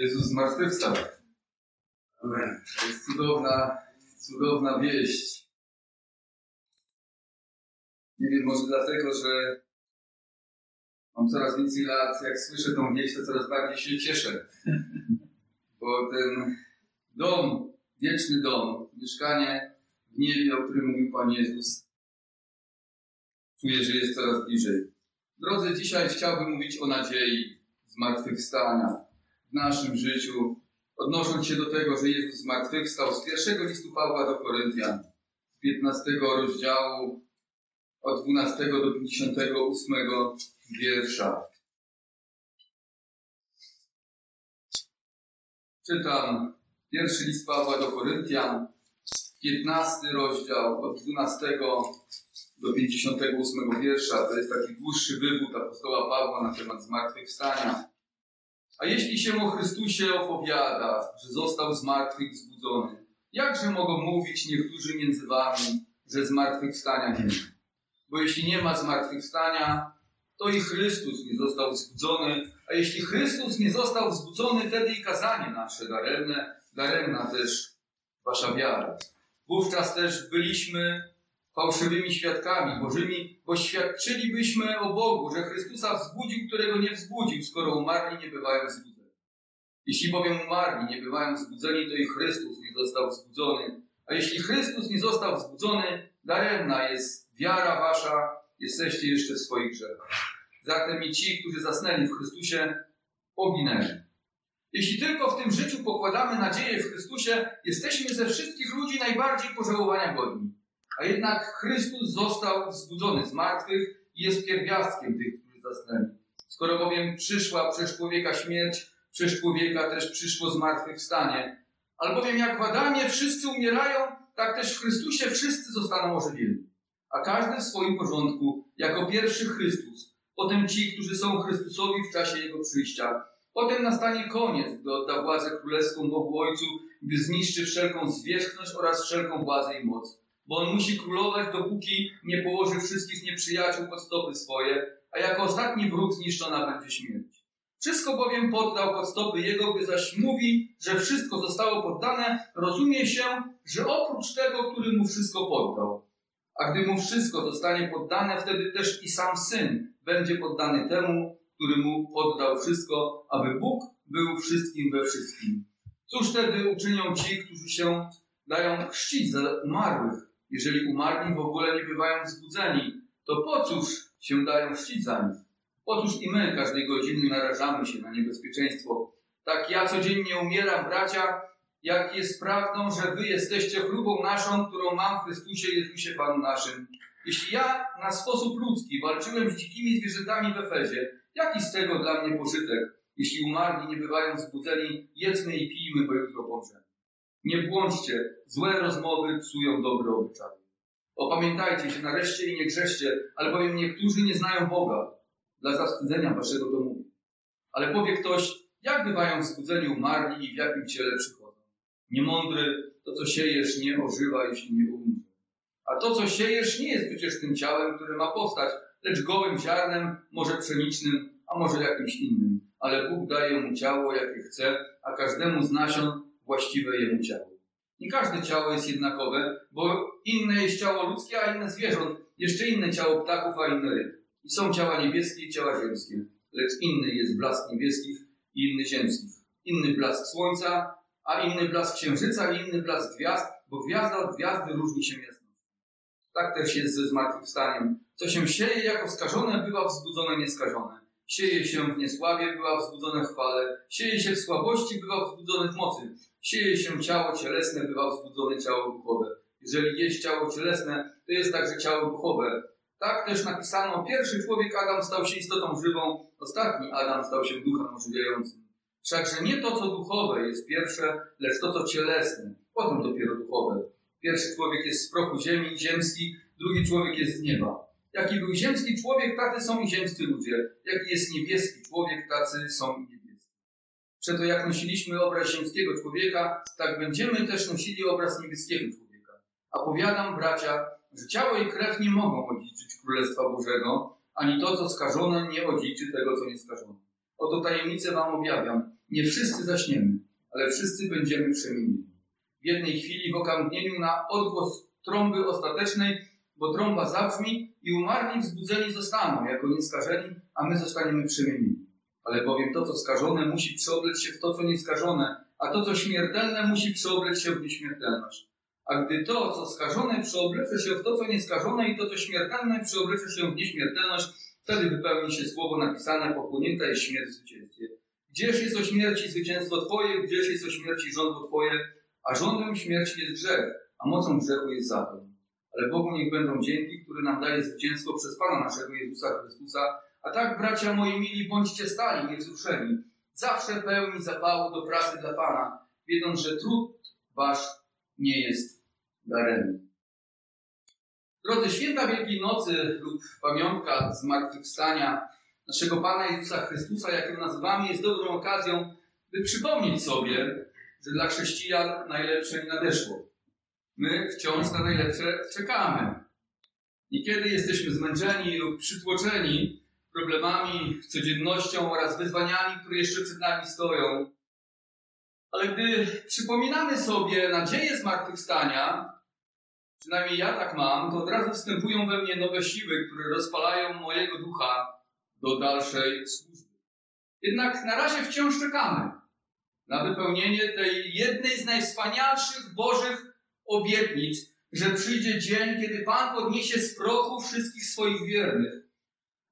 Jezus zmartwychwstał. To jest cudowna, cudowna wieść. Nie wiem, może dlatego, że mam coraz więcej lat, jak słyszę tą wieść, to coraz bardziej się cieszę. Bo ten dom, wieczny dom, mieszkanie w niebie, o którym mówił Pan Jezus, czuję, że jest coraz bliżej. Drodzy, dzisiaj chciałbym mówić o nadziei zmartwychwstania w naszym życiu, odnosząc się do tego, że Jezus zmartwychwstał z pierwszego listu Pawła do Koryntian, z 15 rozdziału, od 12 do 58 wiersza. Czytam pierwszy list Pawła do Koryntian, 15 rozdział, od 12 do 58 wiersza. To jest taki dłuższy wywód apostoła Pawła na temat zmartwychwstania. A jeśli się o Chrystusie opowiada, że został z martwych wzbudzony, jakże mogą mówić niektórzy między wami, że zmartwychwstania nie ma? Bo jeśli nie ma zmartwychwstania, to i Chrystus nie został wzbudzony, a jeśli Chrystus nie został wzbudzony, wtedy i kazanie nasze daremne, daremna też wasza wiara. Wówczas też byliśmy fałszywymi świadkami Bożymi, bo świadczylibyśmy o Bogu, że Chrystusa wzbudził, którego nie wzbudził, skoro umarli nie bywają wzbudzeni. Jeśli bowiem umarli nie bywają wzbudzeni, to i Chrystus nie został wzbudzony. A jeśli Chrystus nie został wzbudzony, daremna jest wiara wasza, jesteście jeszcze w swoich grzechach. Zatem i ci, którzy zasnęli w Chrystusie, poginęli. Jeśli tylko w tym życiu pokładamy nadzieję w Chrystusie, jesteśmy ze wszystkich ludzi najbardziej pożałowania godni. A jednak Chrystus został wzbudzony z martwych i jest pierwiastkiem tych, którzy zasnęli. Skoro bowiem przyszła przez człowieka śmierć, przez człowieka też przyszło zmartwychwstanie. Albowiem jak w Adamie wszyscy umierają, tak też w Chrystusie wszyscy zostaną ożywieni. A każdy w swoim porządku, jako pierwszy Chrystus, potem ci, którzy są Chrystusowi w czasie Jego przyjścia. Potem nastanie koniec, gdy odda władzę królewską Bogu Ojcu, gdy zniszczy wszelką zwierzchność oraz wszelką władzę i moc bo on musi królować, dopóki nie położy wszystkich nieprzyjaciół pod stopy swoje, a jako ostatni wróg zniszczona będzie śmierć. Wszystko bowiem poddał pod stopy jego, gdy zaś mówi, że wszystko zostało poddane, rozumie się, że oprócz tego, który mu wszystko poddał. A gdy mu wszystko zostanie poddane, wtedy też i sam syn będzie poddany temu, który mu poddał wszystko, aby Bóg był wszystkim we wszystkim. Cóż wtedy uczynią ci, którzy się dają chrzcić za umarłych? Jeżeli umarli w ogóle nie bywają wzbudzeni, to po cóż się dają szcić za nich? Otóż i my każdej godziny narażamy się na niebezpieczeństwo. Tak ja codziennie umieram, bracia, jak jest prawdą, że wy jesteście chlubą naszą, którą mam w Chrystusie Jezusie Panu naszym. Jeśli ja na sposób ludzki walczyłem z dzikimi zwierzętami w Efezie, jaki z tego dla mnie pożytek? Jeśli umarli nie bywają wzbudzeni, jedzmy i pijmy, bo jutro pomrzemy. Nie błądźcie, złe rozmowy psują dobre obyczaje. Opamiętajcie się nareszcie i nie grzeszcie, albowiem niektórzy nie znają Boga. Dla zawstydzenia waszego mówię. Ale powie ktoś, jak bywają wzbudzeni umarli i w jakim ciele przychodzą. Niemądry, to co siejesz nie ożywa, jeśli nie umrze. A to co siejesz nie jest przecież tym ciałem, które ma powstać, lecz gołym ziarnem, może pszenicznym, a może jakimś innym. Ale Bóg daje mu ciało, jakie chce, a każdemu z nasion właściwe jemu ciało. Nie każde ciało jest jednakowe, bo inne jest ciało ludzkie, a inne zwierząt, jeszcze inne ciało ptaków, a inne ryb. I są ciała niebieskie i ciała ziemskie, lecz inny jest blask niebieskich i inny ziemskich. Inny blask słońca, a inny blask księżyca i inny blask gwiazd, bo gwiazda od gwiazdy różni się jasnością. Tak też jest ze zmartwychwstaniem. Co się sieje jako skażone, bywa wzbudzone nieskażone. Sieje się w niesławie, bywa wzbudzone w chwale. Sieje się w słabości, bywa wzbudzone w mocy. Sieje się ciało cielesne, bywa wzbudzone ciało duchowe. Jeżeli jest ciało cielesne, to jest także ciało duchowe. Tak też napisano, pierwszy człowiek Adam stał się istotą żywą, ostatni Adam stał się duchem ożywiającym. Wszakże nie to, co duchowe jest pierwsze, lecz to, co cielesne, potem dopiero duchowe. Pierwszy człowiek jest z prochu ziemi, ziemski, drugi człowiek jest z nieba. Jaki był ziemski człowiek, tacy są i ziemscy ludzie. Jaki jest niebieski człowiek, tacy są i niebiescy. Przeto jak nosiliśmy obraz ziemskiego człowieka, tak będziemy też nosili obraz niebieskiego człowieka. A powiadam, bracia, że ciało i krew nie mogą odziedziczyć Królestwa Bożego, ani to, co skażone, nie odziedziczy tego, co nie skażone. Oto tajemnicę wam objawiam. Nie wszyscy zaśniemy, ale wszyscy będziemy przemienieni. W jednej chwili w okamgnieniu na odgłos trąby ostatecznej, bo trąba zabrzmi i umarli wzbudzeni zostaną jako nieskażeni, a my zostaniemy przemienieni. Ale bowiem to, co skażone, musi przeobleć się w to, co nieskażone, a to, co śmiertelne, musi przeobleć się w nieśmiertelność. A gdy to, co skażone, przeoblecze się w to, co nieskażone i to, co śmiertelne, przeoblecze się w nieśmiertelność, wtedy wypełni się słowo napisane, pochłonięta jest śmierć w zwycięstwie. Gdzież jest o śmierci zwycięstwo Twoje, gdzież jest o śmierci rządu Twoje, a rządem śmierci jest grzech, a mocą grzechu jest zakon. Ale Bogu niech będą dzięki, który nam daje zwycięstwo przez Pana naszego Jezusa Chrystusa. A tak, bracia moi mili, bądźcie stali, niewzruszeni. Zawsze pełni zapału do pracy dla Pana, wiedząc, że trud wasz nie jest daremny. Drodzy, święta Wielkiej Nocy lub pamiątka zmartwychwstania naszego Pana Jezusa Chrystusa, jak ją nazywamy, jest dobrą okazją, by przypomnieć sobie, że dla chrześcijan najlepsze nie nadeszło. My wciąż na najlepsze czekamy. Niekiedy jesteśmy zmęczeni lub przytłoczeni problemami, codziennością oraz wyzwaniami, które jeszcze przed nami stoją. Ale gdy przypominamy sobie nadzieję zmartwychwstania, przynajmniej ja tak mam, to od razu wstępują we mnie nowe siły, które rozpalają mojego ducha do dalszej służby. Jednak na razie wciąż czekamy na wypełnienie tej jednej z najwspanialszych Bożych obietnic, że przyjdzie dzień, kiedy Pan podniesie z prochu wszystkich swoich wiernych.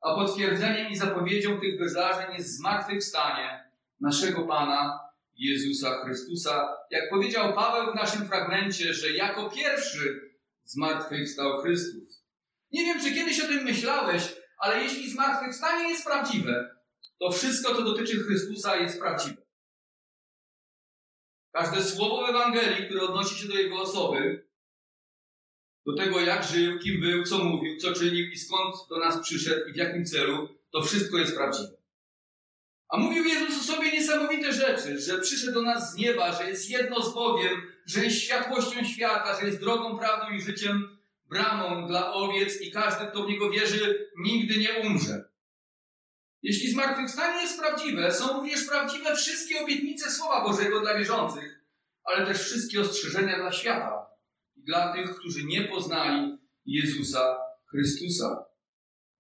A potwierdzeniem i zapowiedzią tych wydarzeń jest zmartwychwstanie naszego Pana Jezusa Chrystusa. Jak powiedział Paweł w naszym fragmencie, że jako pierwszy zmartwychwstał Chrystus. Nie wiem, czy kiedyś o tym myślałeś, ale jeśli zmartwychwstanie jest prawdziwe, to wszystko, co dotyczy Chrystusa, jest prawdziwe. Każde słowo w Ewangelii, które odnosi się do Jego osoby, do tego, jak żył, kim był, co mówił, co czynił i skąd do nas przyszedł i w jakim celu, to wszystko jest prawdziwe. A mówił Jezus o sobie niesamowite rzeczy, że przyszedł do nas z nieba, że jest jedno z Bogiem, że jest światłością świata, że jest drogą, prawdą i życiem, bramą dla owiec i każdy, kto w Niego wierzy, nigdy nie umrze. Jeśli zmartwychwstanie jest prawdziwe, są również prawdziwe wszystkie obietnice Słowa Bożego dla wierzących, ale też wszystkie ostrzeżenia dla świata i dla tych, którzy nie poznali Jezusa Chrystusa.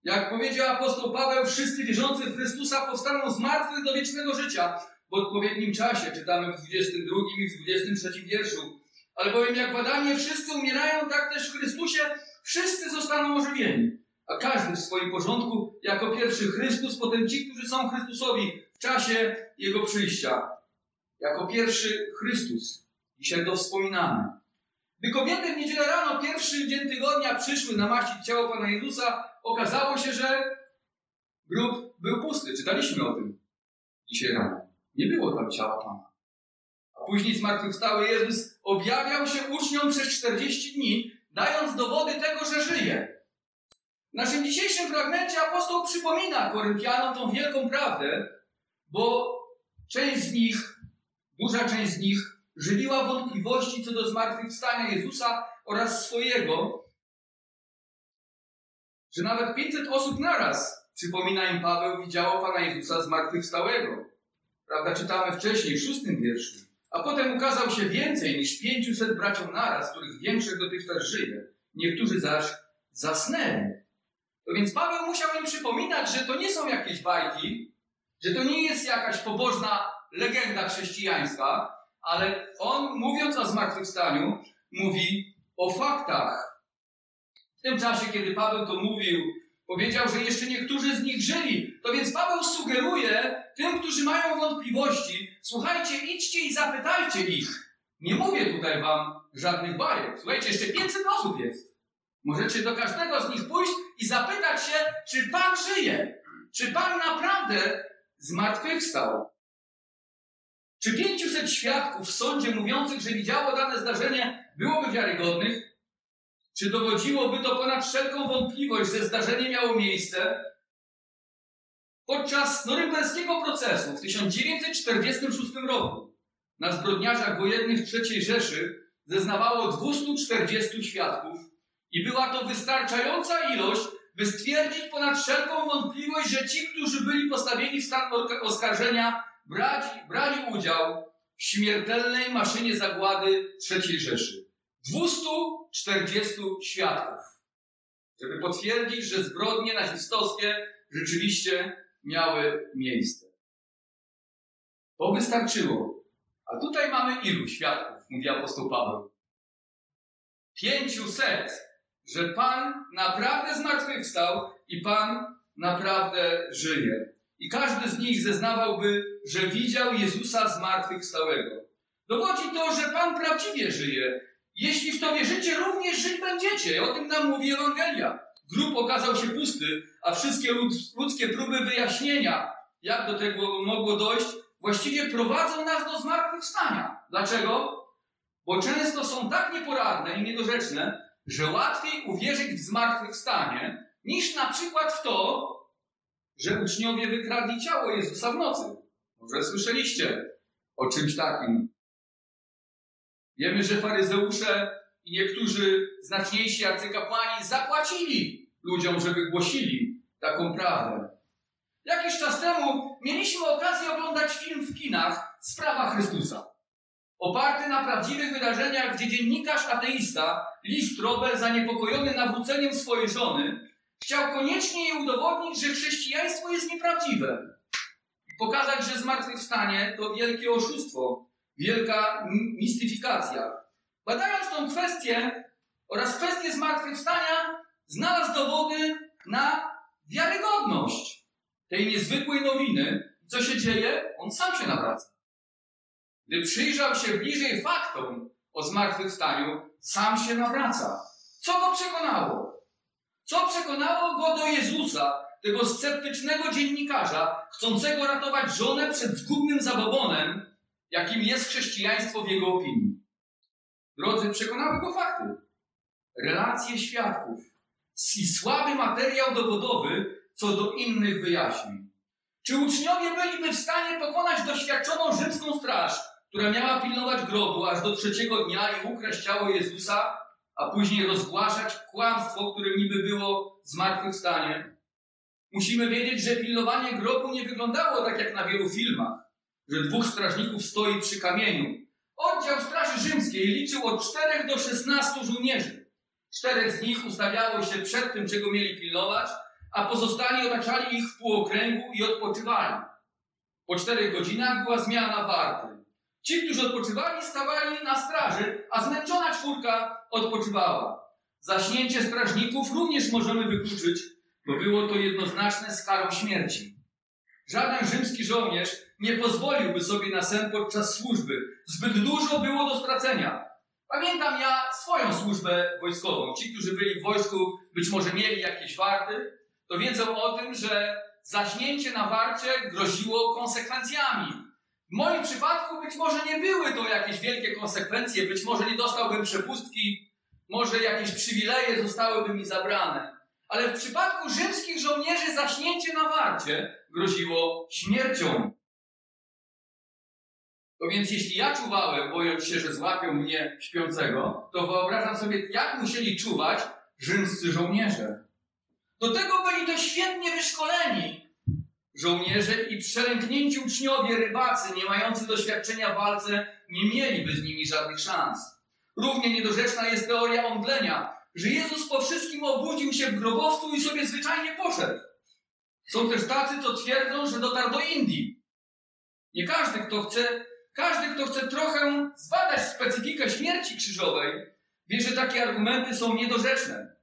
Jak powiedział apostoł Paweł, wszyscy wierzący w Chrystusa powstaną z martwych do wiecznego życia w odpowiednim czasie. Czytamy w 22 i w 23 wierszu. Albowiem jak badanie wszyscy umierają, tak też w Chrystusie wszyscy zostaną ożywieni a każdy w swoim porządku, jako pierwszy Chrystus, potem ci, którzy są Chrystusowi w czasie Jego przyjścia. Jako pierwszy Chrystus. Dzisiaj to wspominamy. Gdy kobiety w niedzielę rano, pierwszy dzień tygodnia, przyszły namaścić ciało Pana Jezusa, okazało się, że grób był pusty. Czytaliśmy o tym dzisiaj rano. Nie było tam ciała Pana. A później zmartwychwstały Jezus objawiał się uczniom przez 40 dni, dając dowody tego, że żyje. W naszym dzisiejszym fragmencie apostoł przypomina Koryntianom tą wielką prawdę, bo część z nich, duża część z nich, żywiła wątpliwości co do zmartwychwstania Jezusa oraz swojego, że nawet 500 osób naraz, przypomina im Paweł, widziało Pana Jezusa zmartwychwstałego. Prawda, czytamy wcześniej, w szóstym wierszu. A potem ukazał się więcej niż 500 braciom naraz, których większych dotychczas żyje. Niektórzy zaś zasnęli. Więc Paweł musiał im przypominać, że to nie są jakieś bajki, że to nie jest jakaś pobożna legenda chrześcijańska, ale on, mówiąc o zmartwychwstaniu, mówi o faktach. W tym czasie, kiedy Paweł to mówił, powiedział, że jeszcze niektórzy z nich żyli. To więc Paweł sugeruje tym, którzy mają wątpliwości, słuchajcie, idźcie i zapytajcie ich. Nie mówię tutaj wam żadnych bajek. Słuchajcie, jeszcze 500 osób jest. Możecie do każdego z nich pójść i zapytać się, czy Pan żyje? Czy Pan naprawdę zmartwychwstał? Czy 500 świadków w sądzie mówiących, że widziało dane zdarzenie, byłoby wiarygodnych? Czy dowodziłoby to ponad wszelką wątpliwość, że zdarzenie miało miejsce? Podczas norymberskiego procesu w 1946 roku na zbrodniarzach wojennych III Rzeszy zeznawało 240 świadków, i była to wystarczająca ilość, by stwierdzić ponad wszelką wątpliwość, że ci, którzy byli postawieni w stan oskarżenia, brali, brali udział w śmiertelnej maszynie zagłady III Rzeszy. 240 świadków, żeby potwierdzić, że zbrodnie nazistowskie rzeczywiście miały miejsce. To wystarczyło. A tutaj mamy ilu świadków, mówi apostoł Paweł? Pięciuset, że Pan naprawdę zmartwychwstał i Pan naprawdę żyje. I każdy z nich zeznawałby, że widział Jezusa zmartwychwstałego. Dowodzi to, że Pan prawdziwie żyje. Jeśli w to wierzycie, również żyć będziecie. O tym nam mówi Ewangelia. Grób okazał się pusty, a wszystkie ludzkie próby wyjaśnienia, jak do tego mogło dojść, właściwie prowadzą nas do zmartwychwstania. Dlaczego? Bo często są tak nieporadne i niedorzeczne, że łatwiej uwierzyć w zmartwychwstanie, niż na przykład w to, że uczniowie wykradli ciało Jezusa w nocy. Może słyszeliście o czymś takim. Wiemy, że faryzeusze i niektórzy znaczniejsi arcykapłani zapłacili ludziom, żeby głosili taką prawdę. Jakiś czas temu mieliśmy okazję oglądać film w kinach Sprawa Chrystusa. Oparty na prawdziwych wydarzeniach, gdzie dziennikarz ateista, Lee Robert, zaniepokojony nawróceniem swojej żony, chciał koniecznie jej udowodnić, że chrześcijaństwo jest nieprawdziwe. Pokazać, że zmartwychwstanie to wielkie oszustwo, wielka mistyfikacja. Badając tą kwestię oraz kwestię zmartwychwstania, znalazł dowody na wiarygodność tej niezwykłej nowiny. Co się dzieje? On sam się nawraca. Gdy przyjrzał się bliżej faktom o zmartwychwstaniu, sam się nawraca. Co go przekonało? Co przekonało go do Jezusa, tego sceptycznego dziennikarza, chcącego ratować żonę przed zgubnym zabobonem, jakim jest chrześcijaństwo w jego opinii? Drodzy, przekonały go fakty. Relacje świadków i słaby materiał dowodowy co do innych wyjaśnień. Czy uczniowie byliby w stanie pokonać doświadczoną rzymską straż, która miała pilnować grobu aż do trzeciego dnia i ukraść ciało Jezusa, a później rozgłaszać kłamstwo, którym niby było zmartwychwstanie? Musimy wiedzieć, że pilnowanie grobu nie wyglądało tak jak na wielu filmach, że dwóch strażników stoi przy kamieniu. Oddział Straży Rzymskiej liczył od 4 do 16 żołnierzy. Czterech z nich ustawiało się przed tym, czego mieli pilnować, a pozostali otaczali ich w półokręgu i odpoczywali. Po czterech godzinach była zmiana warty. Ci, którzy odpoczywali, stawali na straży, a zmęczona czwórka odpoczywała. Zaśnięcie strażników również możemy wykluczyć, bo było to jednoznaczne z karą śmierci. Żaden rzymski żołnierz nie pozwoliłby sobie na sen podczas służby. Zbyt dużo było do stracenia. Pamiętam ja swoją służbę wojskową. Ci, którzy byli w wojsku, być może mieli jakieś warty, to wiedzą o tym, że zaśnięcie na warcie groziło konsekwencjami. W moim przypadku być może nie były to jakieś wielkie konsekwencje, być może nie dostałbym przepustki, może jakieś przywileje zostałyby mi zabrane. Ale w przypadku rzymskich żołnierzy zaśnięcie na warcie groziło śmiercią. To więc jeśli ja czuwałem, bojąc się, że złapią mnie śpiącego, to wyobrażam sobie, jak musieli czuwać rzymscy żołnierze. Do tego byli to świetnie wyszkoleni żołnierze i przelęknięci uczniowie, rybacy, nie mający doświadczenia w walce, nie mieliby z nimi żadnych szans. Równie niedorzeczna jest teoria omdlenia, że Jezus po wszystkim obudził się w grobowcu i sobie zwyczajnie poszedł. Są też tacy, co twierdzą, że dotarł do Indii. Nie każdy, kto chce, każdy, kto chce trochę zbadać specyfikę śmierci krzyżowej, wie, że takie argumenty są niedorzeczne.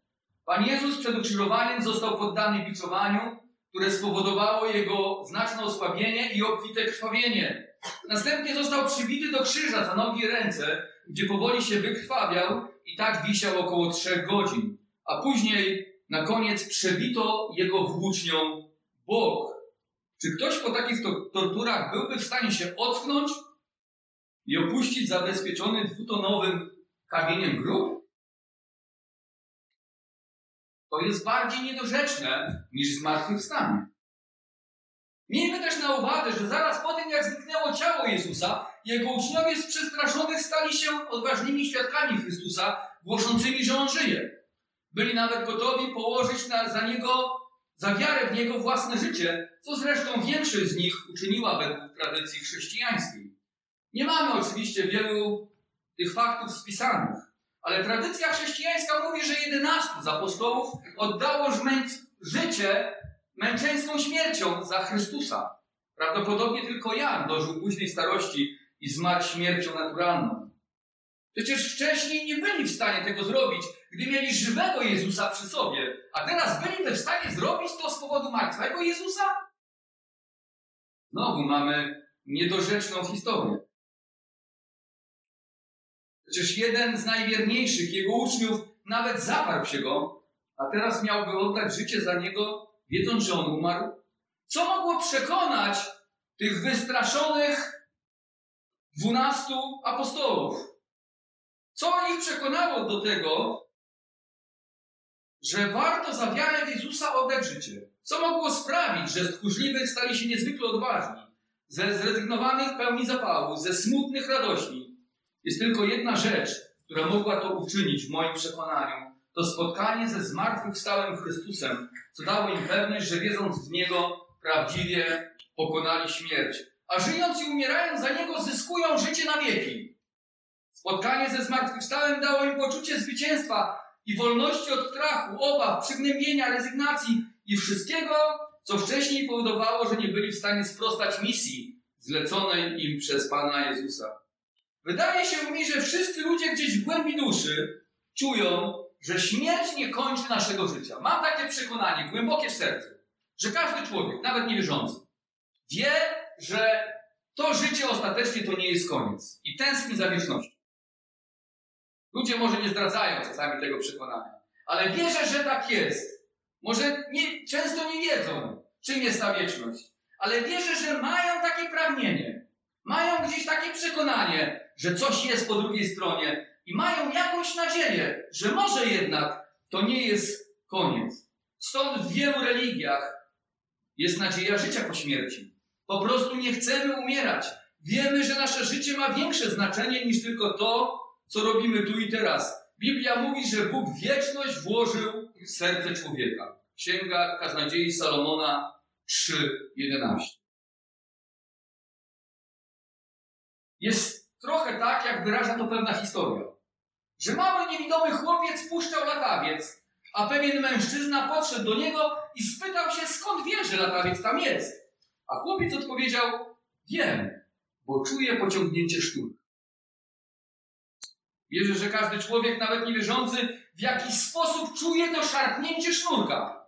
Pan Jezus przed ukrzyżowaniem został poddany biczowaniu, które spowodowało jego znaczne osłabienie i obfite krwawienie. Następnie został przybity do krzyża za nogi i ręce, gdzie powoli się wykrwawiał i tak wisiał około trzech godzin. A później na koniec przebito jego włócznią bok. Czy ktoś po takich to torturach byłby w stanie się ocknąć i opuścić zabezpieczony dwutonowym kamieniem grób? To jest bardziej niedorzeczne niż zmartwychwstanie. Miejmy też na uwadze, że zaraz po tym, jak zniknęło ciało Jezusa, jego uczniowie z przestraszonych stali się odważnymi świadkami Chrystusa, głoszącymi, że On żyje. Byli nawet gotowi położyć na, za niego, za wiarę w niego własne życie, co zresztą większość z nich uczyniła według tradycji chrześcijańskiej. Nie mamy oczywiście wielu tych faktów spisanych, ale tradycja chrześcijańska mówi, że jedenastu z apostołów oddało życie męczeńską śmiercią za Chrystusa. Prawdopodobnie tylko Jan dożył późnej starości i zmarł śmiercią naturalną. Przecież wcześniej nie byli w stanie tego zrobić, gdy mieli żywego Jezusa przy sobie, a teraz byliby w stanie zrobić to z powodu martwego Jezusa? Znowu mamy niedorzeczną historię. Przecież jeden z najwierniejszych jego uczniów nawet zaparł się go, a teraz miałby oddać życie za niego, wiedząc, że on umarł. Co mogło przekonać tych wystraszonych dwunastu apostołów? Co ich przekonało do tego, że warto za wiarę Jezusa oddać życie? Co mogło sprawić, że z tchórzliwych stali się niezwykle odważni, ze zrezygnowanych pełni zapału, ze smutnych radości? Jest tylko jedna rzecz, która mogła to uczynić w moim przekonaniu. To spotkanie ze zmartwychwstałym Chrystusem, co dało im pewność, że wierząc w Niego, prawdziwie pokonali śmierć. A żyjąc i umierając za Niego, zyskują życie na wieki. Spotkanie ze zmartwychwstałym dało im poczucie zwycięstwa i wolności od strachu, obaw, przygnębienia, rezygnacji i wszystkiego, co wcześniej powodowało, że nie byli w stanie sprostać misji zleconej im przez Pana Jezusa. Wydaje się mi, że wszyscy ludzie gdzieś w głębi duszy czują, że śmierć nie kończy naszego życia. Mam takie przekonanie, głębokie w sercu, że każdy człowiek, nawet niewierzący, wie, że to życie ostatecznie to nie jest koniec i tęskni za wiecznością. Ludzie może nie zdradzają czasami tego przekonania, ale wierzę, że tak jest. Może nie, często nie wiedzą, czym jest ta wieczność, ale wierzę, że mają takie pragnienie, mają gdzieś takie przekonanie, że coś jest po drugiej stronie i mają jakąś nadzieję, że może jednak to nie jest koniec. Stąd w wielu religiach jest nadzieja życia po śmierci. Po prostu nie chcemy umierać. Wiemy, że nasze życie ma większe znaczenie niż tylko to, co robimy tu i teraz. Biblia mówi, że Bóg wieczność włożył w serce człowieka. Księga Kaznodziei Salomona 3:11. Jest trochę tak, jak wyraża to pewna historia. Że mały niewidomy chłopiec puszczał latawiec, a pewien mężczyzna podszedł do niego i spytał się, skąd wie, że latawiec tam jest. A chłopiec odpowiedział, wiem, bo czuję pociągnięcie sztuki. Wierzę, że każdy człowiek, nawet niewierzący, w jakiś sposób czuje to szarpnięcie sznurka.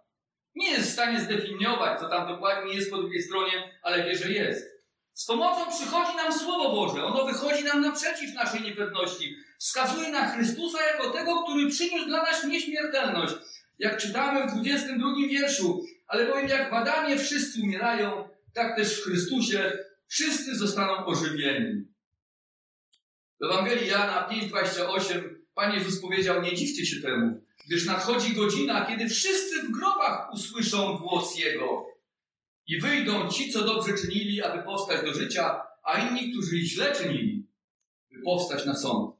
Nie jest w stanie zdefiniować, co tam dokładnie jest po drugiej stronie, ale wie, że jest. Z pomocą przychodzi nam Słowo Boże. Ono wychodzi nam naprzeciw naszej niepewności. Wskazuje na Chrystusa jako tego, który przyniósł dla nas nieśmiertelność. Jak czytamy w 22 wierszu, ale bowiem jak w Adamie wszyscy umierają, tak też w Chrystusie wszyscy zostaną ożywieni. W Ewangelii Jana 5,28 Pan Jezus powiedział, nie dziwcie się temu, gdyż nadchodzi godzina, kiedy wszyscy w grobach usłyszą głos Jego. I wyjdą ci, co dobrze czynili, aby powstać do życia, a inni, którzy źle czynili, by powstać na sąd.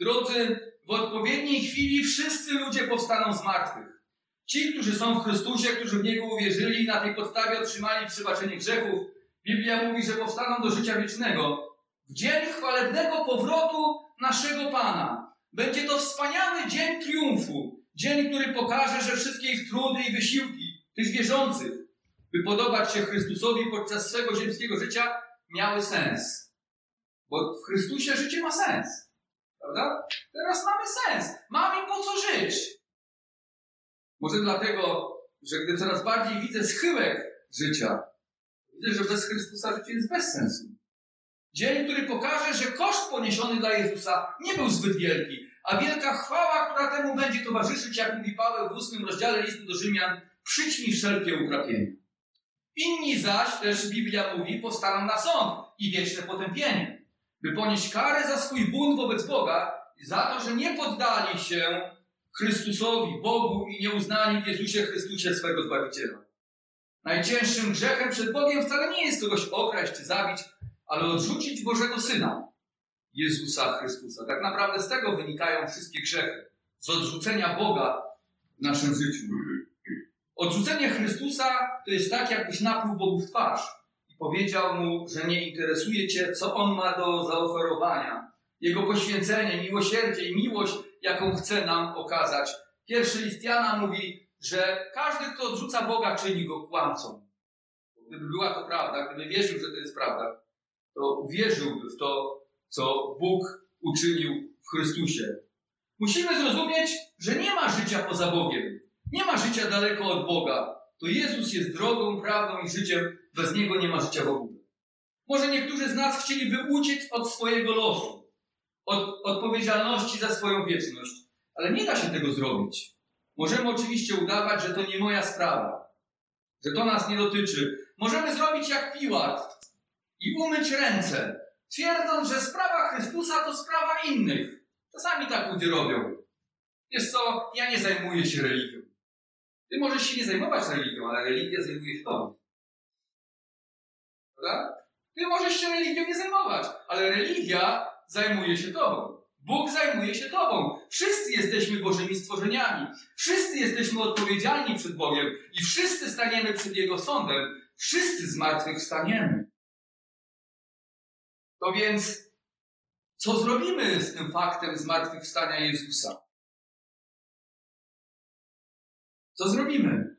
Drodzy, w odpowiedniej chwili wszyscy ludzie powstaną z martwych. Ci, którzy są w Chrystusie, którzy w Niego uwierzyli i na tej podstawie otrzymali przebaczenie grzechów, Biblia mówi, że powstaną do życia wiecznego, w dzień chwalebnego powrotu naszego Pana. Będzie to wspaniały dzień triumfu, dzień, który pokaże, że wszystkie ich trudy i wysiłki tych wierzących, by podobać się Chrystusowi podczas swego ziemskiego życia, miały sens. Bo w Chrystusie życie ma sens. Prawda? Teraz mamy sens. Mamy po co żyć. Może dlatego, że gdy coraz bardziej widzę schyłek życia, widzę, że bez Chrystusa życie jest bez sensu. Dzień, który pokaże, że koszt poniesiony dla Jezusa nie był zbyt wielki, a wielka chwała, która temu będzie towarzyszyć, jak mówi Paweł w ósmym rozdziale listu do Rzymian, przyćmi wszelkie utrapienia. Inni zaś, też Biblia mówi, powstaną na sąd i wieczne potępienie, by ponieść karę za swój bunt wobec Boga i za to, że nie poddali się Chrystusowi, Bogu i nie uznali w Jezusie Chrystusie swego Zbawiciela. Najcięższym grzechem przed Bogiem wcale nie jest kogoś okraść czy zabić, ale odrzucić Bożego Syna, Jezusa Chrystusa. Tak naprawdę z tego wynikają wszystkie grzechy. Z odrzucenia Boga w naszym życiu. Odrzucenie Chrystusa to jest tak, jakbyś napluł Bogu w twarz i powiedział mu, że nie interesuje cię, co on ma do zaoferowania. Jego poświęcenie, miłosierdzie i miłość, jaką chce nam okazać. Pierwszy list Jana mówi, że każdy, kto odrzuca Boga, czyni go kłamcą. Gdyby była to prawda, gdyby wierzył, że to jest prawda, to uwierzyłby w to, co Bóg uczynił w Chrystusie. Musimy zrozumieć, że nie ma życia poza Bogiem. Nie ma życia daleko od Boga. To Jezus jest drogą, prawdą i życiem. Bez Niego nie ma życia w ogóle. Może niektórzy z nas chcieliby uciec od swojego losu, od odpowiedzialności za swoją wieczność, ale nie da się tego zrobić. Możemy oczywiście udawać, że to nie moja sprawa, że to nas nie dotyczy. Możemy zrobić jak Piłat i umyć ręce, twierdząc, że sprawa Chrystusa to sprawa innych. Czasami tak ludzie robią. Wiesz co, ja nie zajmuję się religią. Ty możesz się nie zajmować religią, ale religia zajmuje się tobą. Prawda? Ty możesz się religią nie zajmować, ale religia zajmuje się tobą. Bóg zajmuje się tobą. Wszyscy jesteśmy Bożymi stworzeniami. Wszyscy jesteśmy odpowiedzialni przed Bogiem i wszyscy staniemy przed Jego sądem. Wszyscy z martwych staniemy. To więc, co zrobimy z tym faktem zmartwychwstania Jezusa? Co zrobimy?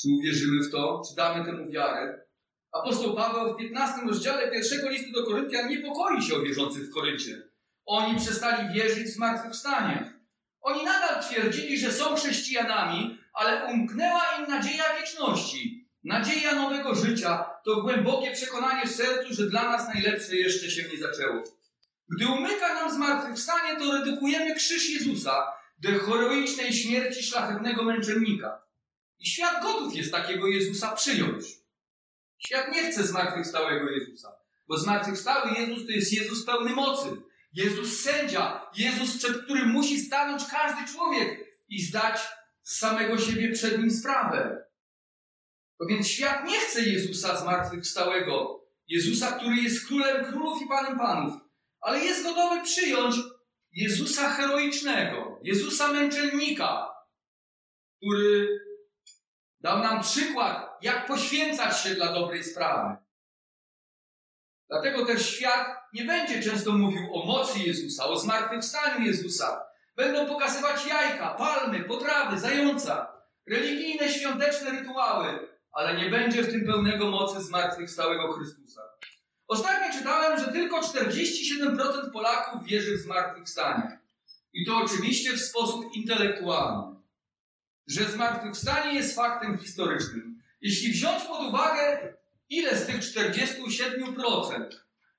Czy uwierzymy w to? Czy damy temu wiarę? Apostoł Paweł w 15 rozdziale pierwszego listu do Koryntian niepokoi się o wierzących w Koryncie. Oni przestali wierzyć w zmartwychwstanie. Oni nadal twierdzili, że są chrześcijanami, ale umknęła im nadzieja wieczności. Nadzieja nowego życia to głębokie przekonanie w sercu, że dla nas najlepsze jeszcze się nie zaczęło. Gdy umyka nam zmartwychwstanie, to redukujemy krzyż Jezusa do heroicznej śmierci szlachetnego męczennika. I świat gotów jest takiego Jezusa przyjąć. Świat nie chce zmartwychwstałego Jezusa, bo zmartwychwstały Jezus to jest Jezus pełny mocy. Jezus sędzia, Jezus, przed którym musi stanąć każdy człowiek i zdać z samego siebie przed nim sprawę. To więc świat nie chce Jezusa zmartwychwstałego, Jezusa, który jest królem królów i panem panów, ale jest gotowy przyjąć Jezusa heroicznego, Jezusa męczennika, który dał nam przykład, jak poświęcać się dla dobrej sprawy. Dlatego też świat nie będzie często mówił o mocy Jezusa, o zmartwychwstaniu Jezusa. Będą pokazywać jajka, palmy, potrawy, zająca, religijne, świąteczne rytuały, ale nie będzie w tym pełnego mocy zmartwychwstałego Chrystusa. Ostatnio czytałem, że tylko 47% Polaków wierzy w zmartwychwstanie. I to oczywiście w sposób intelektualny. Że zmartwychwstanie jest faktem historycznym. Jeśli wziąć pod uwagę, ile z tych 47%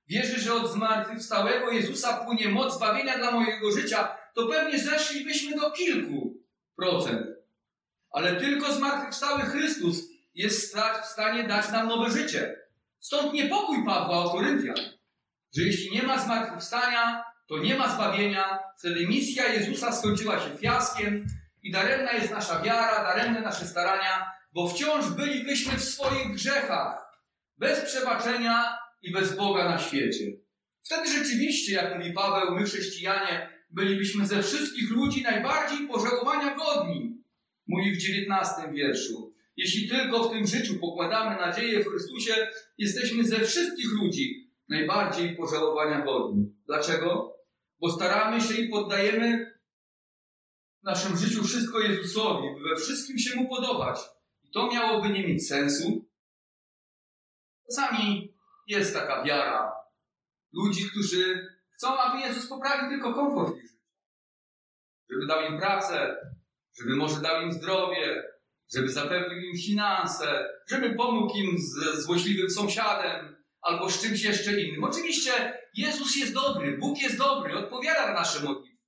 wierzy, że od zmartwychwstałego Jezusa płynie moc zbawienia dla mojego życia, to pewnie zeszlibyśmy do kilku procent. Ale tylko zmartwychwstały Chrystus jest w stanie dać nam nowe życie. Stąd niepokój Pawła o Koryntian, że jeśli nie ma zmartwychwstania, to nie ma zbawienia, wtedy misja Jezusa skończyła się fiaskiem i daremna jest nasza wiara, daremne nasze starania, bo wciąż bylibyśmy w swoich grzechach, bez przebaczenia i bez Boga na świecie. Wtedy rzeczywiście, jak mówi Paweł, my chrześcijanie bylibyśmy ze wszystkich ludzi najbardziej pożałowania godni. Mówi w dziewiętnastym wierszu. Jeśli tylko w tym życiu pokładamy nadzieję w Chrystusie, jesteśmy ze wszystkich ludzi najbardziej pożałowania godni. Dlaczego? Bo staramy się i poddajemy w naszym życiu wszystko Jezusowi, by we wszystkim się Mu podobać. I to miałoby nie mieć sensu. Czasami jest taka wiara ludzi, którzy chcą, aby Jezus poprawił tylko komfort ich życia. Żeby dał im pracę, żeby może dał im zdrowie, żeby zapewnił im finanse, żeby pomógł im z złośliwym sąsiadem albo z czymś jeszcze innym. Oczywiście Jezus jest dobry, Bóg jest dobry, odpowiada na nasze modlitwy.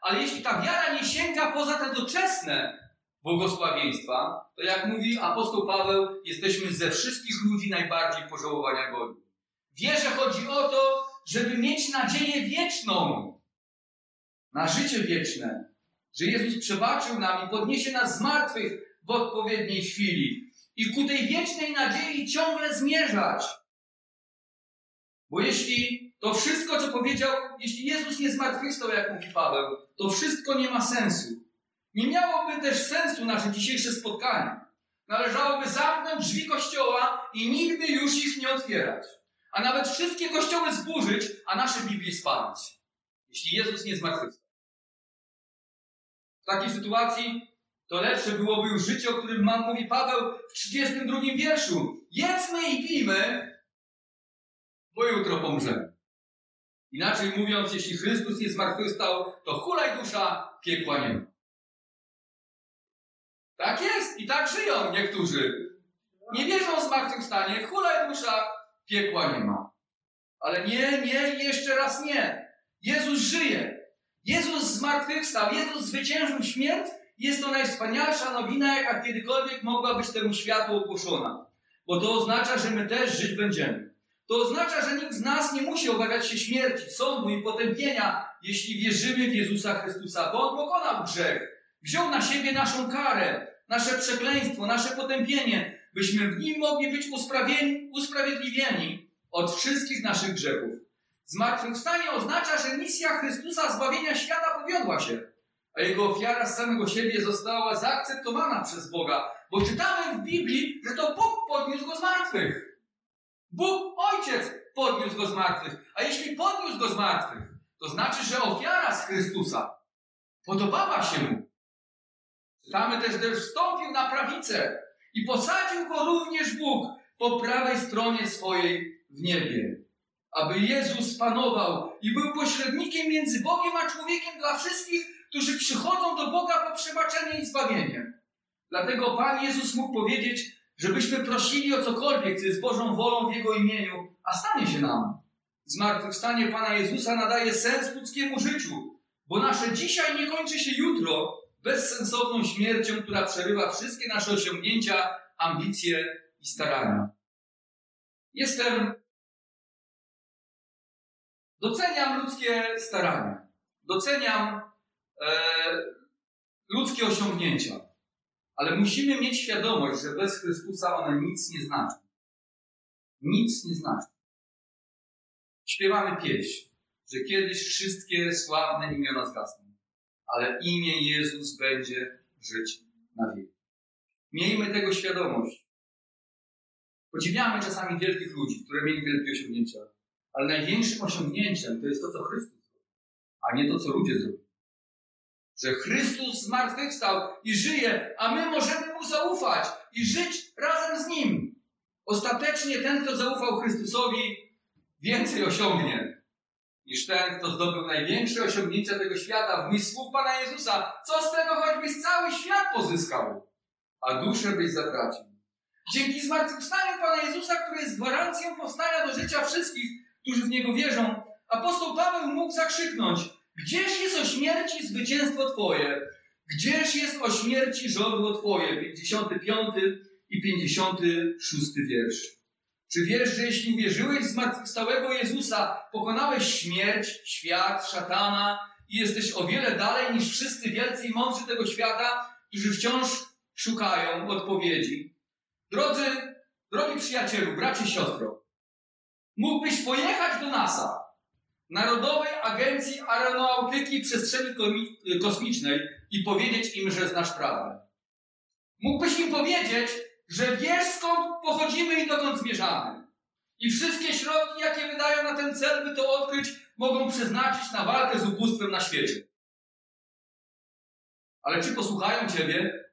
Ale jeśli ta wiara nie sięga poza te doczesne błogosławieństwa, to jak mówi apostoł Paweł, jesteśmy ze wszystkich ludzi najbardziej pożałowania godni. Wierze chodzi o to, żeby mieć nadzieję wieczną na życie wieczne, że Jezus przebaczył nam i podniesie nas z martwych, w odpowiedniej chwili i ku tej wiecznej nadziei ciągle zmierzać. Bo jeśli to wszystko, co powiedział, jeśli Jezus nie zmartwychwstał, jak mówi Paweł, to wszystko nie ma sensu. Nie miałoby też sensu nasze dzisiejsze spotkanie. Należałoby zamknąć drzwi kościoła i nigdy już ich nie otwierać. A nawet wszystkie kościoły zburzyć, a nasze Biblię spalić. Jeśli Jezus nie zmartwychwstał. W takiej sytuacji to lepsze byłoby już życie, o którym mam mówi Paweł w 32 wierszu. Jedzmy i pijmy, bo jutro pomrzemy. Inaczej mówiąc, jeśli Chrystus nie zmartwychwstał, to hulaj dusza, piekła nie ma. Tak jest i tak żyją niektórzy. Nie wierzą w zmartwychwstanie, hulaj dusza, piekła nie ma. Ale nie, nie i jeszcze raz nie. Jezus żyje. Jezus zmartwychwstał, Jezus zwyciężył śmierć. Jest to najwspanialsza nowina, jaka kiedykolwiek mogła być temu światu ogłoszona. Bo to oznacza, że my też żyć będziemy. To oznacza, że nikt z nas nie musi obawiać się śmierci, sądu i potępienia, jeśli wierzymy w Jezusa Chrystusa, bo On pokonał grzech. Wziął na siebie naszą karę, nasze przekleństwo, nasze potępienie, byśmy w Nim mogli być usprawiedliwieni od wszystkich naszych grzechów. Zmartwychwstanie oznacza, że misja Chrystusa zbawienia świata powiodła się, a Jego ofiara z samego siebie została zaakceptowana przez Boga, bo czytamy w Biblii, że to Bóg podniósł Go z martwych. Bóg Ojciec podniósł Go z martwych. A jeśli podniósł Go z martwych, to znaczy, że ofiara z Chrystusa podobała się Mu. Czytamy też, że wstąpił na prawicę i posadził Go również Bóg po prawej stronie swojej w niebie. Aby Jezus panował i był pośrednikiem między Bogiem a człowiekiem dla wszystkich, którzy przychodzą do Boga po przebaczenie i zbawienie. Dlatego Pan Jezus mógł powiedzieć, żebyśmy prosili o cokolwiek, co jest Bożą wolą w Jego imieniu, a stanie się nam. Zmartwychwstanie Pana Jezusa nadaje sens ludzkiemu życiu, bo nasze dzisiaj nie kończy się jutro bezsensowną śmiercią, która przerywa wszystkie nasze osiągnięcia, ambicje i starania. Jestem. Doceniam ludzkie starania. Doceniam ludzkie osiągnięcia. Ale musimy mieć świadomość, że bez Chrystusa one nic nie znaczą. Nic nie znaczą. Śpiewamy pieśń, że kiedyś wszystkie sławne imiona zgasną, ale imię Jezus będzie żyć na wieki. Miejmy tego świadomość. Podziwiamy czasami wielkich ludzi, które mieli wielkie osiągnięcia, ale największym osiągnięciem to jest to, co Chrystus zrobił, a nie to, co ludzie zrobili że Chrystus zmartwychwstał i żyje, a my możemy Mu zaufać i żyć razem z Nim. Ostatecznie ten, kto zaufał Chrystusowi, więcej osiągnie niż ten, kto zdobył największe osiągnięcia tego świata w myśl słów Pana Jezusa. Co z tego, choćbyś cały świat pozyskał, a duszę byś zatracił. Dzięki zmartwychwstaniu Pana Jezusa, który jest gwarancją powstania do życia wszystkich, którzy w Niego wierzą, apostoł Paweł mógł zakrzyknąć Gdzież jest o śmierci zwycięstwo Twoje? Gdzież jest o śmierci żądło Twoje? 55 i 56 wiersz. Czy wiesz, że jeśli uwierzyłeś w zmartwychwstałego Jezusa, pokonałeś śmierć, świat, szatana i jesteś o wiele dalej niż wszyscy wielcy i mądrzy tego świata, którzy wciąż szukają odpowiedzi? Drodzy, drogi przyjacielu, bracie i siostro, mógłbyś pojechać do NASA, Narodowej Agencji Aeronautyki i Przestrzeni Kosmicznej i powiedzieć im, że znasz prawdę. Mógłbyś im powiedzieć, że wiesz skąd pochodzimy i dokąd zmierzamy. I wszystkie środki, jakie wydają na ten cel, by to odkryć, mogą przeznaczyć na walkę z ubóstwem na świecie. Ale czy posłuchają Ciebie?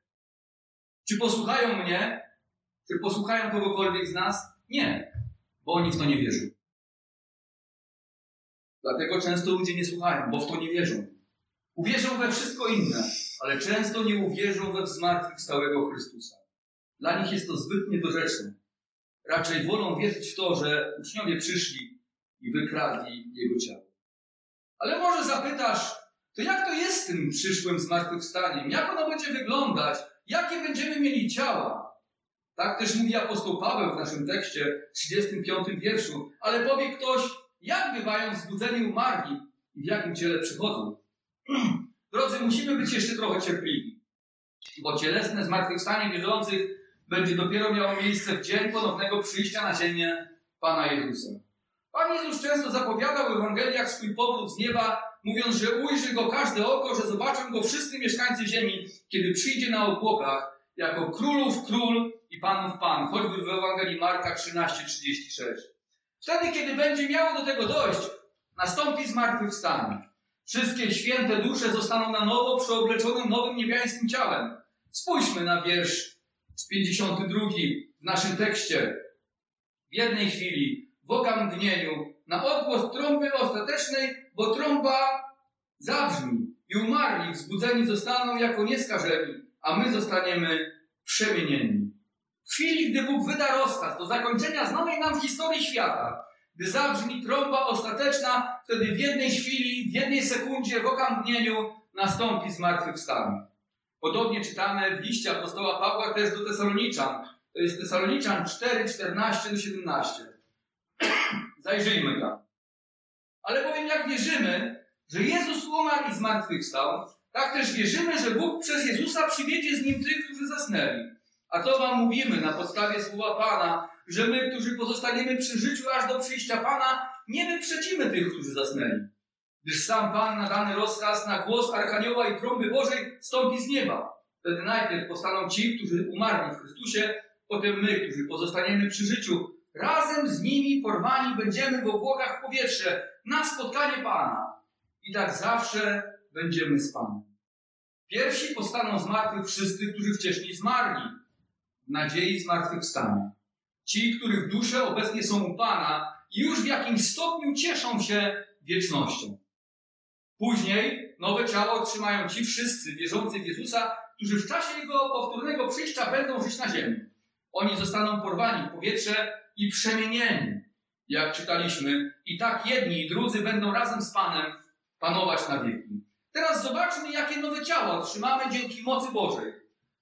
Czy posłuchają mnie? Czy posłuchają kogokolwiek z nas? Nie, bo oni w to nie wierzą. Dlatego często ludzie nie słuchają, bo w to nie wierzą. Uwierzą we wszystko inne, ale często nie uwierzą we zmartwychwstałego Chrystusa. Dla nich jest to zbyt niedorzeczne. Raczej wolą wierzyć w to, że uczniowie przyszli i wykradli Jego ciało. Ale może zapytasz, to jak to jest z tym przyszłym zmartwychwstaniem? Jak ono będzie wyglądać? Jakie będziemy mieli ciała? Tak też mówi apostoł Paweł w naszym tekście, 35 wierszu. Ale powie ktoś, jak bywają zbudzeni umarli i w jakim ciele przychodzą? Drodzy, musimy być jeszcze trochę cierpliwi, bo cielesne zmartwychwstanie wierzących będzie dopiero miało miejsce w dzień ponownego przyjścia na ziemię Pana Jezusa. Pan Jezus często zapowiadał w Ewangeliach swój powrót z nieba, mówiąc, że ujrzy go każde oko, że zobaczą go wszyscy mieszkańcy ziemi, kiedy przyjdzie na obłokach jako królów król i panów pan, choćby w Ewangelii Marka 13:36. Wtedy, kiedy będzie miało do tego dojść, nastąpi zmartwychwstanie. Wszystkie święte dusze zostaną na nowo przeobleczone nowym niebiańskim ciałem. Spójrzmy na wiersz 52 w naszym tekście. W jednej chwili, w okamgnieniu, na odgłos trąby ostatecznej, bo trąba zabrzmi i umarli, wzbudzeni zostaną jako nieskażeni, a my zostaniemy przemienieni. W chwili, gdy Bóg wyda rozkaz do zakończenia znanej nam historii świata, gdy zabrzmi trąba ostateczna, wtedy w jednej chwili, w jednej sekundzie, w okamgnieniu nastąpi zmartwychwstanie. Podobnie czytamy w liście apostoła Pawła też do Tesaloniczan. To jest Tesaloniczan 4, 14 do 17. Zajrzyjmy tam. Ale powiem, jak wierzymy, że Jezus umarł i zmartwychwstał, tak też wierzymy, że Bóg przez Jezusa przywiedzie z nim tych, którzy zasnęli. A to wam mówimy na podstawie słowa Pana, że my, którzy pozostaniemy przy życiu aż do przyjścia Pana, nie wyprzedzimy tych, którzy zasnęli. Gdyż sam Pan na dany rozkaz na głos Archanioła i trąby Bożej stąpi z nieba. Wtedy najpierw powstaną ci, którzy umarli w Chrystusie, potem my, którzy pozostaniemy przy życiu, razem z nimi porwani będziemy w obłokach powietrze na spotkanie Pana. I tak zawsze będziemy z Panem. Pierwsi powstaną z martwych wszyscy, którzy wcześniej zmarli, nadziei zmartwychwstania. Ci, których dusze obecnie są u Pana już w jakimś stopniu cieszą się wiecznością. Później nowe ciało otrzymają ci wszyscy wierzący w Jezusa, którzy w czasie Jego powtórnego przyjścia będą żyć na ziemi. Oni zostaną porwani w powietrze i przemienieni, jak czytaliśmy, i tak jedni i drudzy będą razem z Panem panować na wieki. Teraz zobaczmy, jakie nowe ciała otrzymamy dzięki mocy Bożej.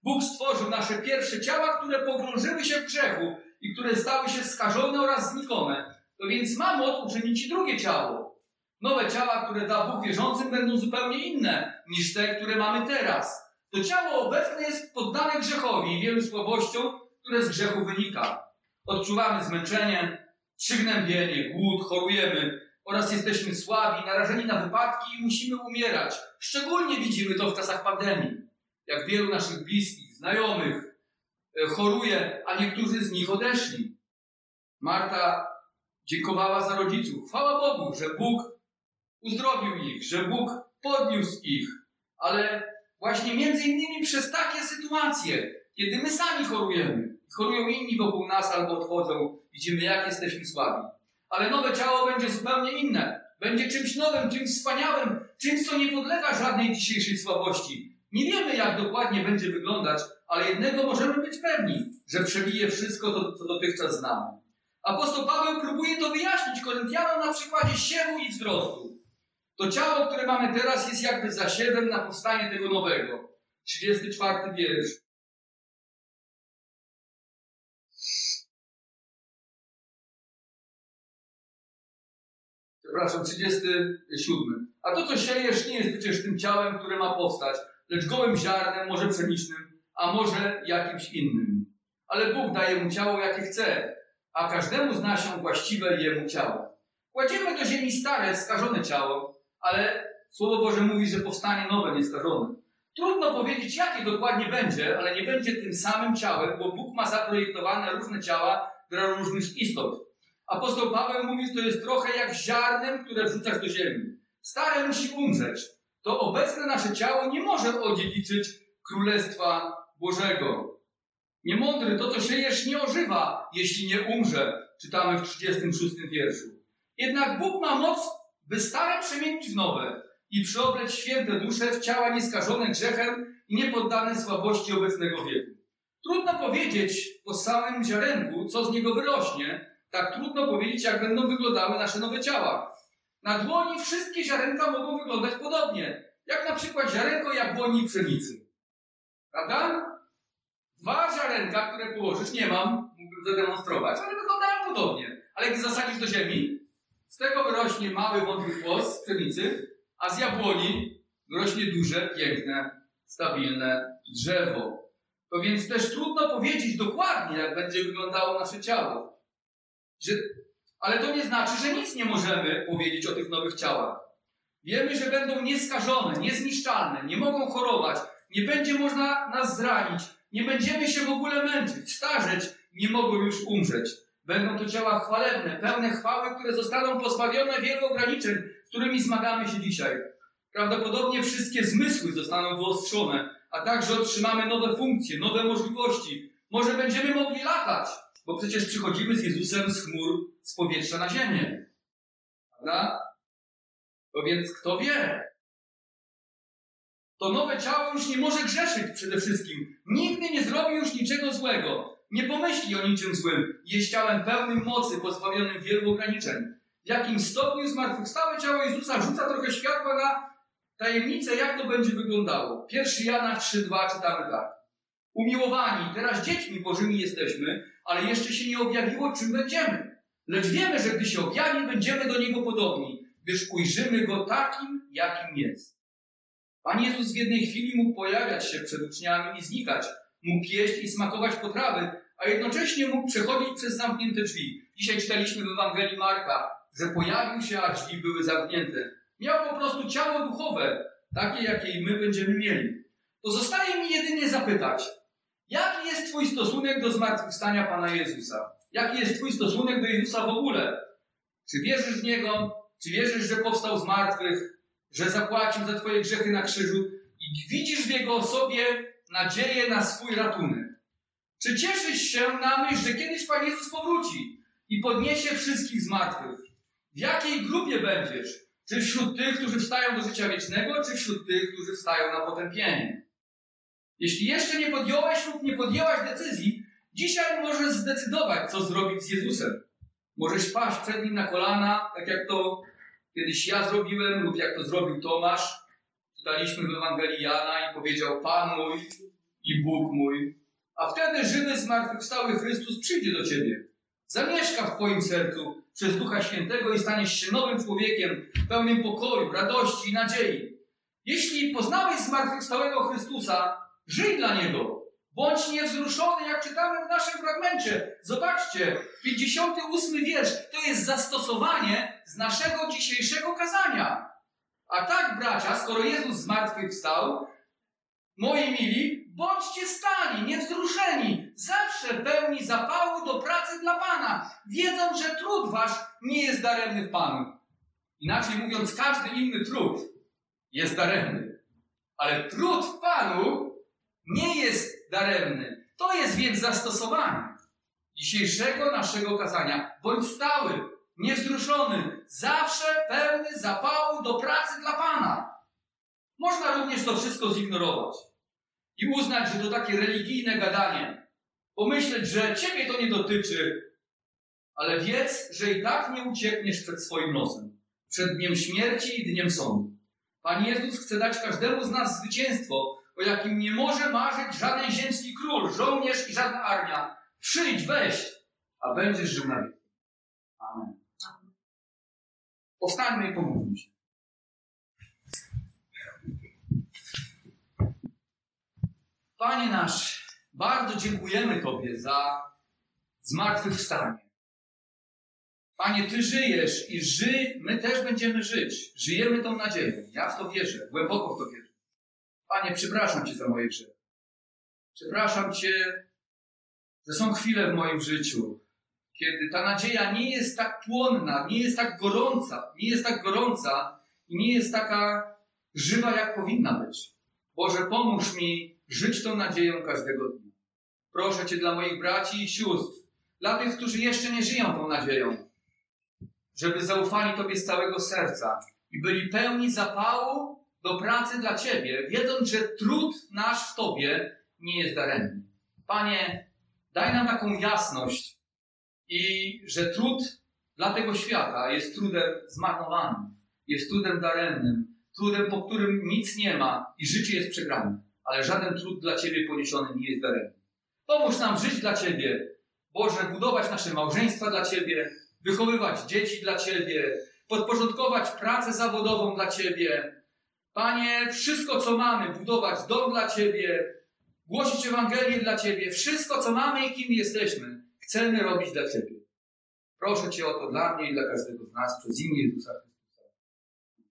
Bóg stworzył nasze pierwsze ciała, które pogrążyły się w grzechu i które stały się skażone oraz znikome. To więc ma moc uczynić i drugie ciało. Nowe ciała, które da Bóg wierzącym, będą zupełnie inne niż te, które mamy teraz. To ciało obecne jest poddane grzechowi i wielu słabościom, które z grzechu wynika. Odczuwamy zmęczenie, przygnębienie, głód, chorujemy oraz jesteśmy słabi, narażeni na wypadki i musimy umierać. Szczególnie widzimy to w czasach pandemii. Jak wielu naszych bliskich, znajomych e, choruje, a niektórzy z nich odeszli. Marta dziękowała za rodziców. Chwała Bogu, że Bóg uzdrowił ich, że Bóg podniósł ich. Ale właśnie między innymi przez takie sytuacje, kiedy my sami chorujemy, chorują inni wokół nas albo odchodzą, widzimy jak jesteśmy słabi. Ale nowe ciało będzie zupełnie inne. Będzie czymś nowym, czymś wspaniałym, czymś, co nie podlega żadnej dzisiejszej słabości. Nie wiemy, jak dokładnie będzie wyglądać, ale jednego możemy być pewni, że przebije wszystko to, co dotychczas znamy. Apostoł Paweł próbuje to wyjaśnić Koryntianom na przykładzie siewu i wzrostu. To ciało, które mamy teraz, jest jakby zasiewem na powstanie tego nowego. 34 wiersz. Przepraszam, 37. A to, co siejesz, nie jest przecież tym ciałem, które ma powstać, lecz gołym ziarnem, może pszenicznym, a może jakimś innym. Ale Bóg daje mu ciało, jakie chce, a każdemu z nasion właściwe jemu ciało. Kładziemy do ziemi stare, skażone ciało, ale Słowo Boże mówi, że powstanie nowe, nieskażone. Trudno powiedzieć, jakie dokładnie będzie, ale nie będzie tym samym ciałem, bo Bóg ma zaprojektowane różne ciała dla różnych istot. Apostoł Paweł mówi, że to jest trochę jak ziarnem, które wrzucasz do ziemi. Stare musi umrzeć. To obecne nasze ciało nie może odziedziczyć Królestwa Bożego. Niemądry, to co siejesz nie ożywa, jeśli nie umrze. Czytamy w 36 wierszu. Jednak Bóg ma moc, by stare przemienić w nowe i przyobleć święte dusze w ciała nieskażone grzechem i niepoddane słabości obecnego wieku. Trudno powiedzieć po samym ziarenku, co z niego wyrośnie, tak trudno powiedzieć, jak będą wyglądały nasze nowe ciała. Na dłoni wszystkie ziarenka mogą wyglądać podobnie, jak na przykład ziarenko jabłoni i pszenicy. Prawda? Dwa ziarenka, które położysz, nie mam, mógłbym zademonstrować, ale wyglądają podobnie. Ale gdy zasadzisz do ziemi, z tego wyrośnie mały, wątły płos z pszenicy, a z jabłoni wyrośnie duże, piękne, stabilne drzewo. To więc też trudno powiedzieć dokładnie, jak będzie wyglądało nasze ciało. Że, Ale to nie znaczy, że nic nie możemy powiedzieć o tych nowych ciałach. Wiemy, że będą nieskażone, niezniszczalne, nie mogą chorować, nie będzie można nas zranić, nie będziemy się w ogóle męczyć, starzeć, nie mogą już umrzeć. Będą to ciała chwalebne, pełne chwały, które zostaną pozbawione wielu ograniczeń, z którymi zmagamy się dzisiaj. Prawdopodobnie wszystkie zmysły zostaną wyostrzone, a także otrzymamy nowe funkcje, nowe możliwości. Może będziemy mogli latać, bo przecież przychodzimy z Jezusem z chmur, z powietrza na ziemię. Prawda? To więc kto wie? To nowe ciało już nie może grzeszyć przede wszystkim. Nigdy nie zrobi już niczego złego. Nie pomyśli o niczym złym. Jest ciałem pełnym mocy, pozbawionym wielu ograniczeń. W jakim stopniu zmartwychwstałe ciało Jezusa rzuca trochę światła na tajemnicę, jak to będzie wyglądało. Pierwszy Jana 3,2 czytamy tak. Umiłowani, teraz dziećmi Bożymi jesteśmy, ale jeszcze się nie objawiło, czym będziemy. Lecz wiemy, że gdy się objawi, będziemy do Niego podobni, gdyż ujrzymy Go takim, jakim jest. Pan Jezus w jednej chwili mógł pojawiać się przed uczniami i znikać. Mógł jeść i smakować potrawy, a jednocześnie mógł przechodzić przez zamknięte drzwi. Dzisiaj czytaliśmy w Ewangelii Marka, że pojawił się, a drzwi były zamknięte. Miał po prostu ciało duchowe, takie, jakie my będziemy mieli. To zostaje mi jedynie zapytać, jaki jest Twój stosunek do zmartwychwstania Pana Jezusa? Jaki jest Twój stosunek do Jezusa w ogóle? Czy wierzysz w Niego? Czy wierzysz, że powstał z martwych? Że zapłacił za Twoje grzechy na krzyżu? I widzisz w Jego osobie nadzieję na swój ratunek? Czy cieszysz się na myśl, że kiedyś Pan Jezus powróci i podniesie wszystkich z martwych? W jakiej grupie będziesz? Czy wśród tych, którzy wstają do życia wiecznego, czy wśród tych, którzy wstają na potępienie? Jeśli jeszcze nie podjąłeś lub nie podjęłaś decyzji, dzisiaj możesz zdecydować, co zrobić z Jezusem. Możesz paść przed Nim na kolana, tak jak to kiedyś ja zrobiłem, lub jak to zrobił Tomasz. Czytaliśmy w Ewangelii Jana i powiedział Pan mój i Bóg mój. A wtedy żywy, zmartwychwstały Chrystus przyjdzie do Ciebie. Zamieszka w Twoim sercu przez Ducha Świętego i staniesz się nowym człowiekiem, pełnym pokoju, radości i nadziei. Jeśli poznałeś zmartwychwstałego Chrystusa, żyj dla Niego. Bądź niewzruszony, jak czytamy w naszym fragmencie. Zobaczcie, 58 wiersz to jest zastosowanie z naszego dzisiejszego kazania. A tak, bracia, skoro Jezus zmartwychwstał, moi mili, bądźcie stali, niewzruszeni, zawsze pełni zapału do pracy dla Pana, wiedząc, że trud wasz nie jest daremny w Panu. Inaczej mówiąc, każdy inny trud jest daremny. Ale trud w Panu nie jest daremny. To jest więc zastosowanie dzisiejszego naszego kazania. Bądź stały, niewzruszony, zawsze pełny zapału do pracy dla Pana. Można również to wszystko zignorować i uznać, że to takie religijne gadanie. Pomyśleć, że Ciebie to nie dotyczy, ale wiedz, że i tak nie uciekniesz przed swoim losem, przed dniem śmierci i dniem sądu. Pan Jezus chce dać każdemu z nas zwycięstwo, o jakim nie może marzyć żaden ziemski król, żołnierz i żadna armia. Przyjdź, weź, a będziesz żył na wieki. Amen. Powstańmy i pomódlmy się. Panie nasz, bardzo dziękujemy Tobie za zmartwychwstanie. Panie, Ty żyjesz i ży, my też będziemy żyć. Żyjemy tą nadzieją. Ja w to wierzę, głęboko w to wierzę. Panie, przepraszam Cię za moje grzechy. Przepraszam Cię, że są chwile w moim życiu, kiedy ta nadzieja nie jest tak płonna, nie jest tak gorąca, nie jest tak gorąca i nie jest taka żywa, jak powinna być. Boże, pomóż mi żyć tą nadzieją każdego dnia. Proszę Cię dla moich braci i sióstr, dla tych, którzy jeszcze nie żyją tą nadzieją, żeby zaufali Tobie z całego serca i byli pełni zapału do pracy dla Ciebie, wiedząc, że trud nasz w Tobie nie jest daremny. Panie, daj nam taką jasność i że trud dla tego świata jest trudem zmarnowanym, jest trudem daremnym, trudem, po którym nic nie ma i życie jest przegrane, ale żaden trud dla Ciebie poniesiony nie jest daremny. Pomóż nam żyć dla Ciebie, Boże, budować nasze małżeństwa dla Ciebie, wychowywać dzieci dla Ciebie, podporządkować pracę zawodową dla Ciebie. Panie, wszystko co mamy, budować dom dla Ciebie, głosić Ewangelię dla Ciebie, wszystko co mamy i kim jesteśmy, chcemy robić dla Ciebie. Proszę Cię o to dla mnie i dla każdego z nas przez imię Jezusa Chrystusa.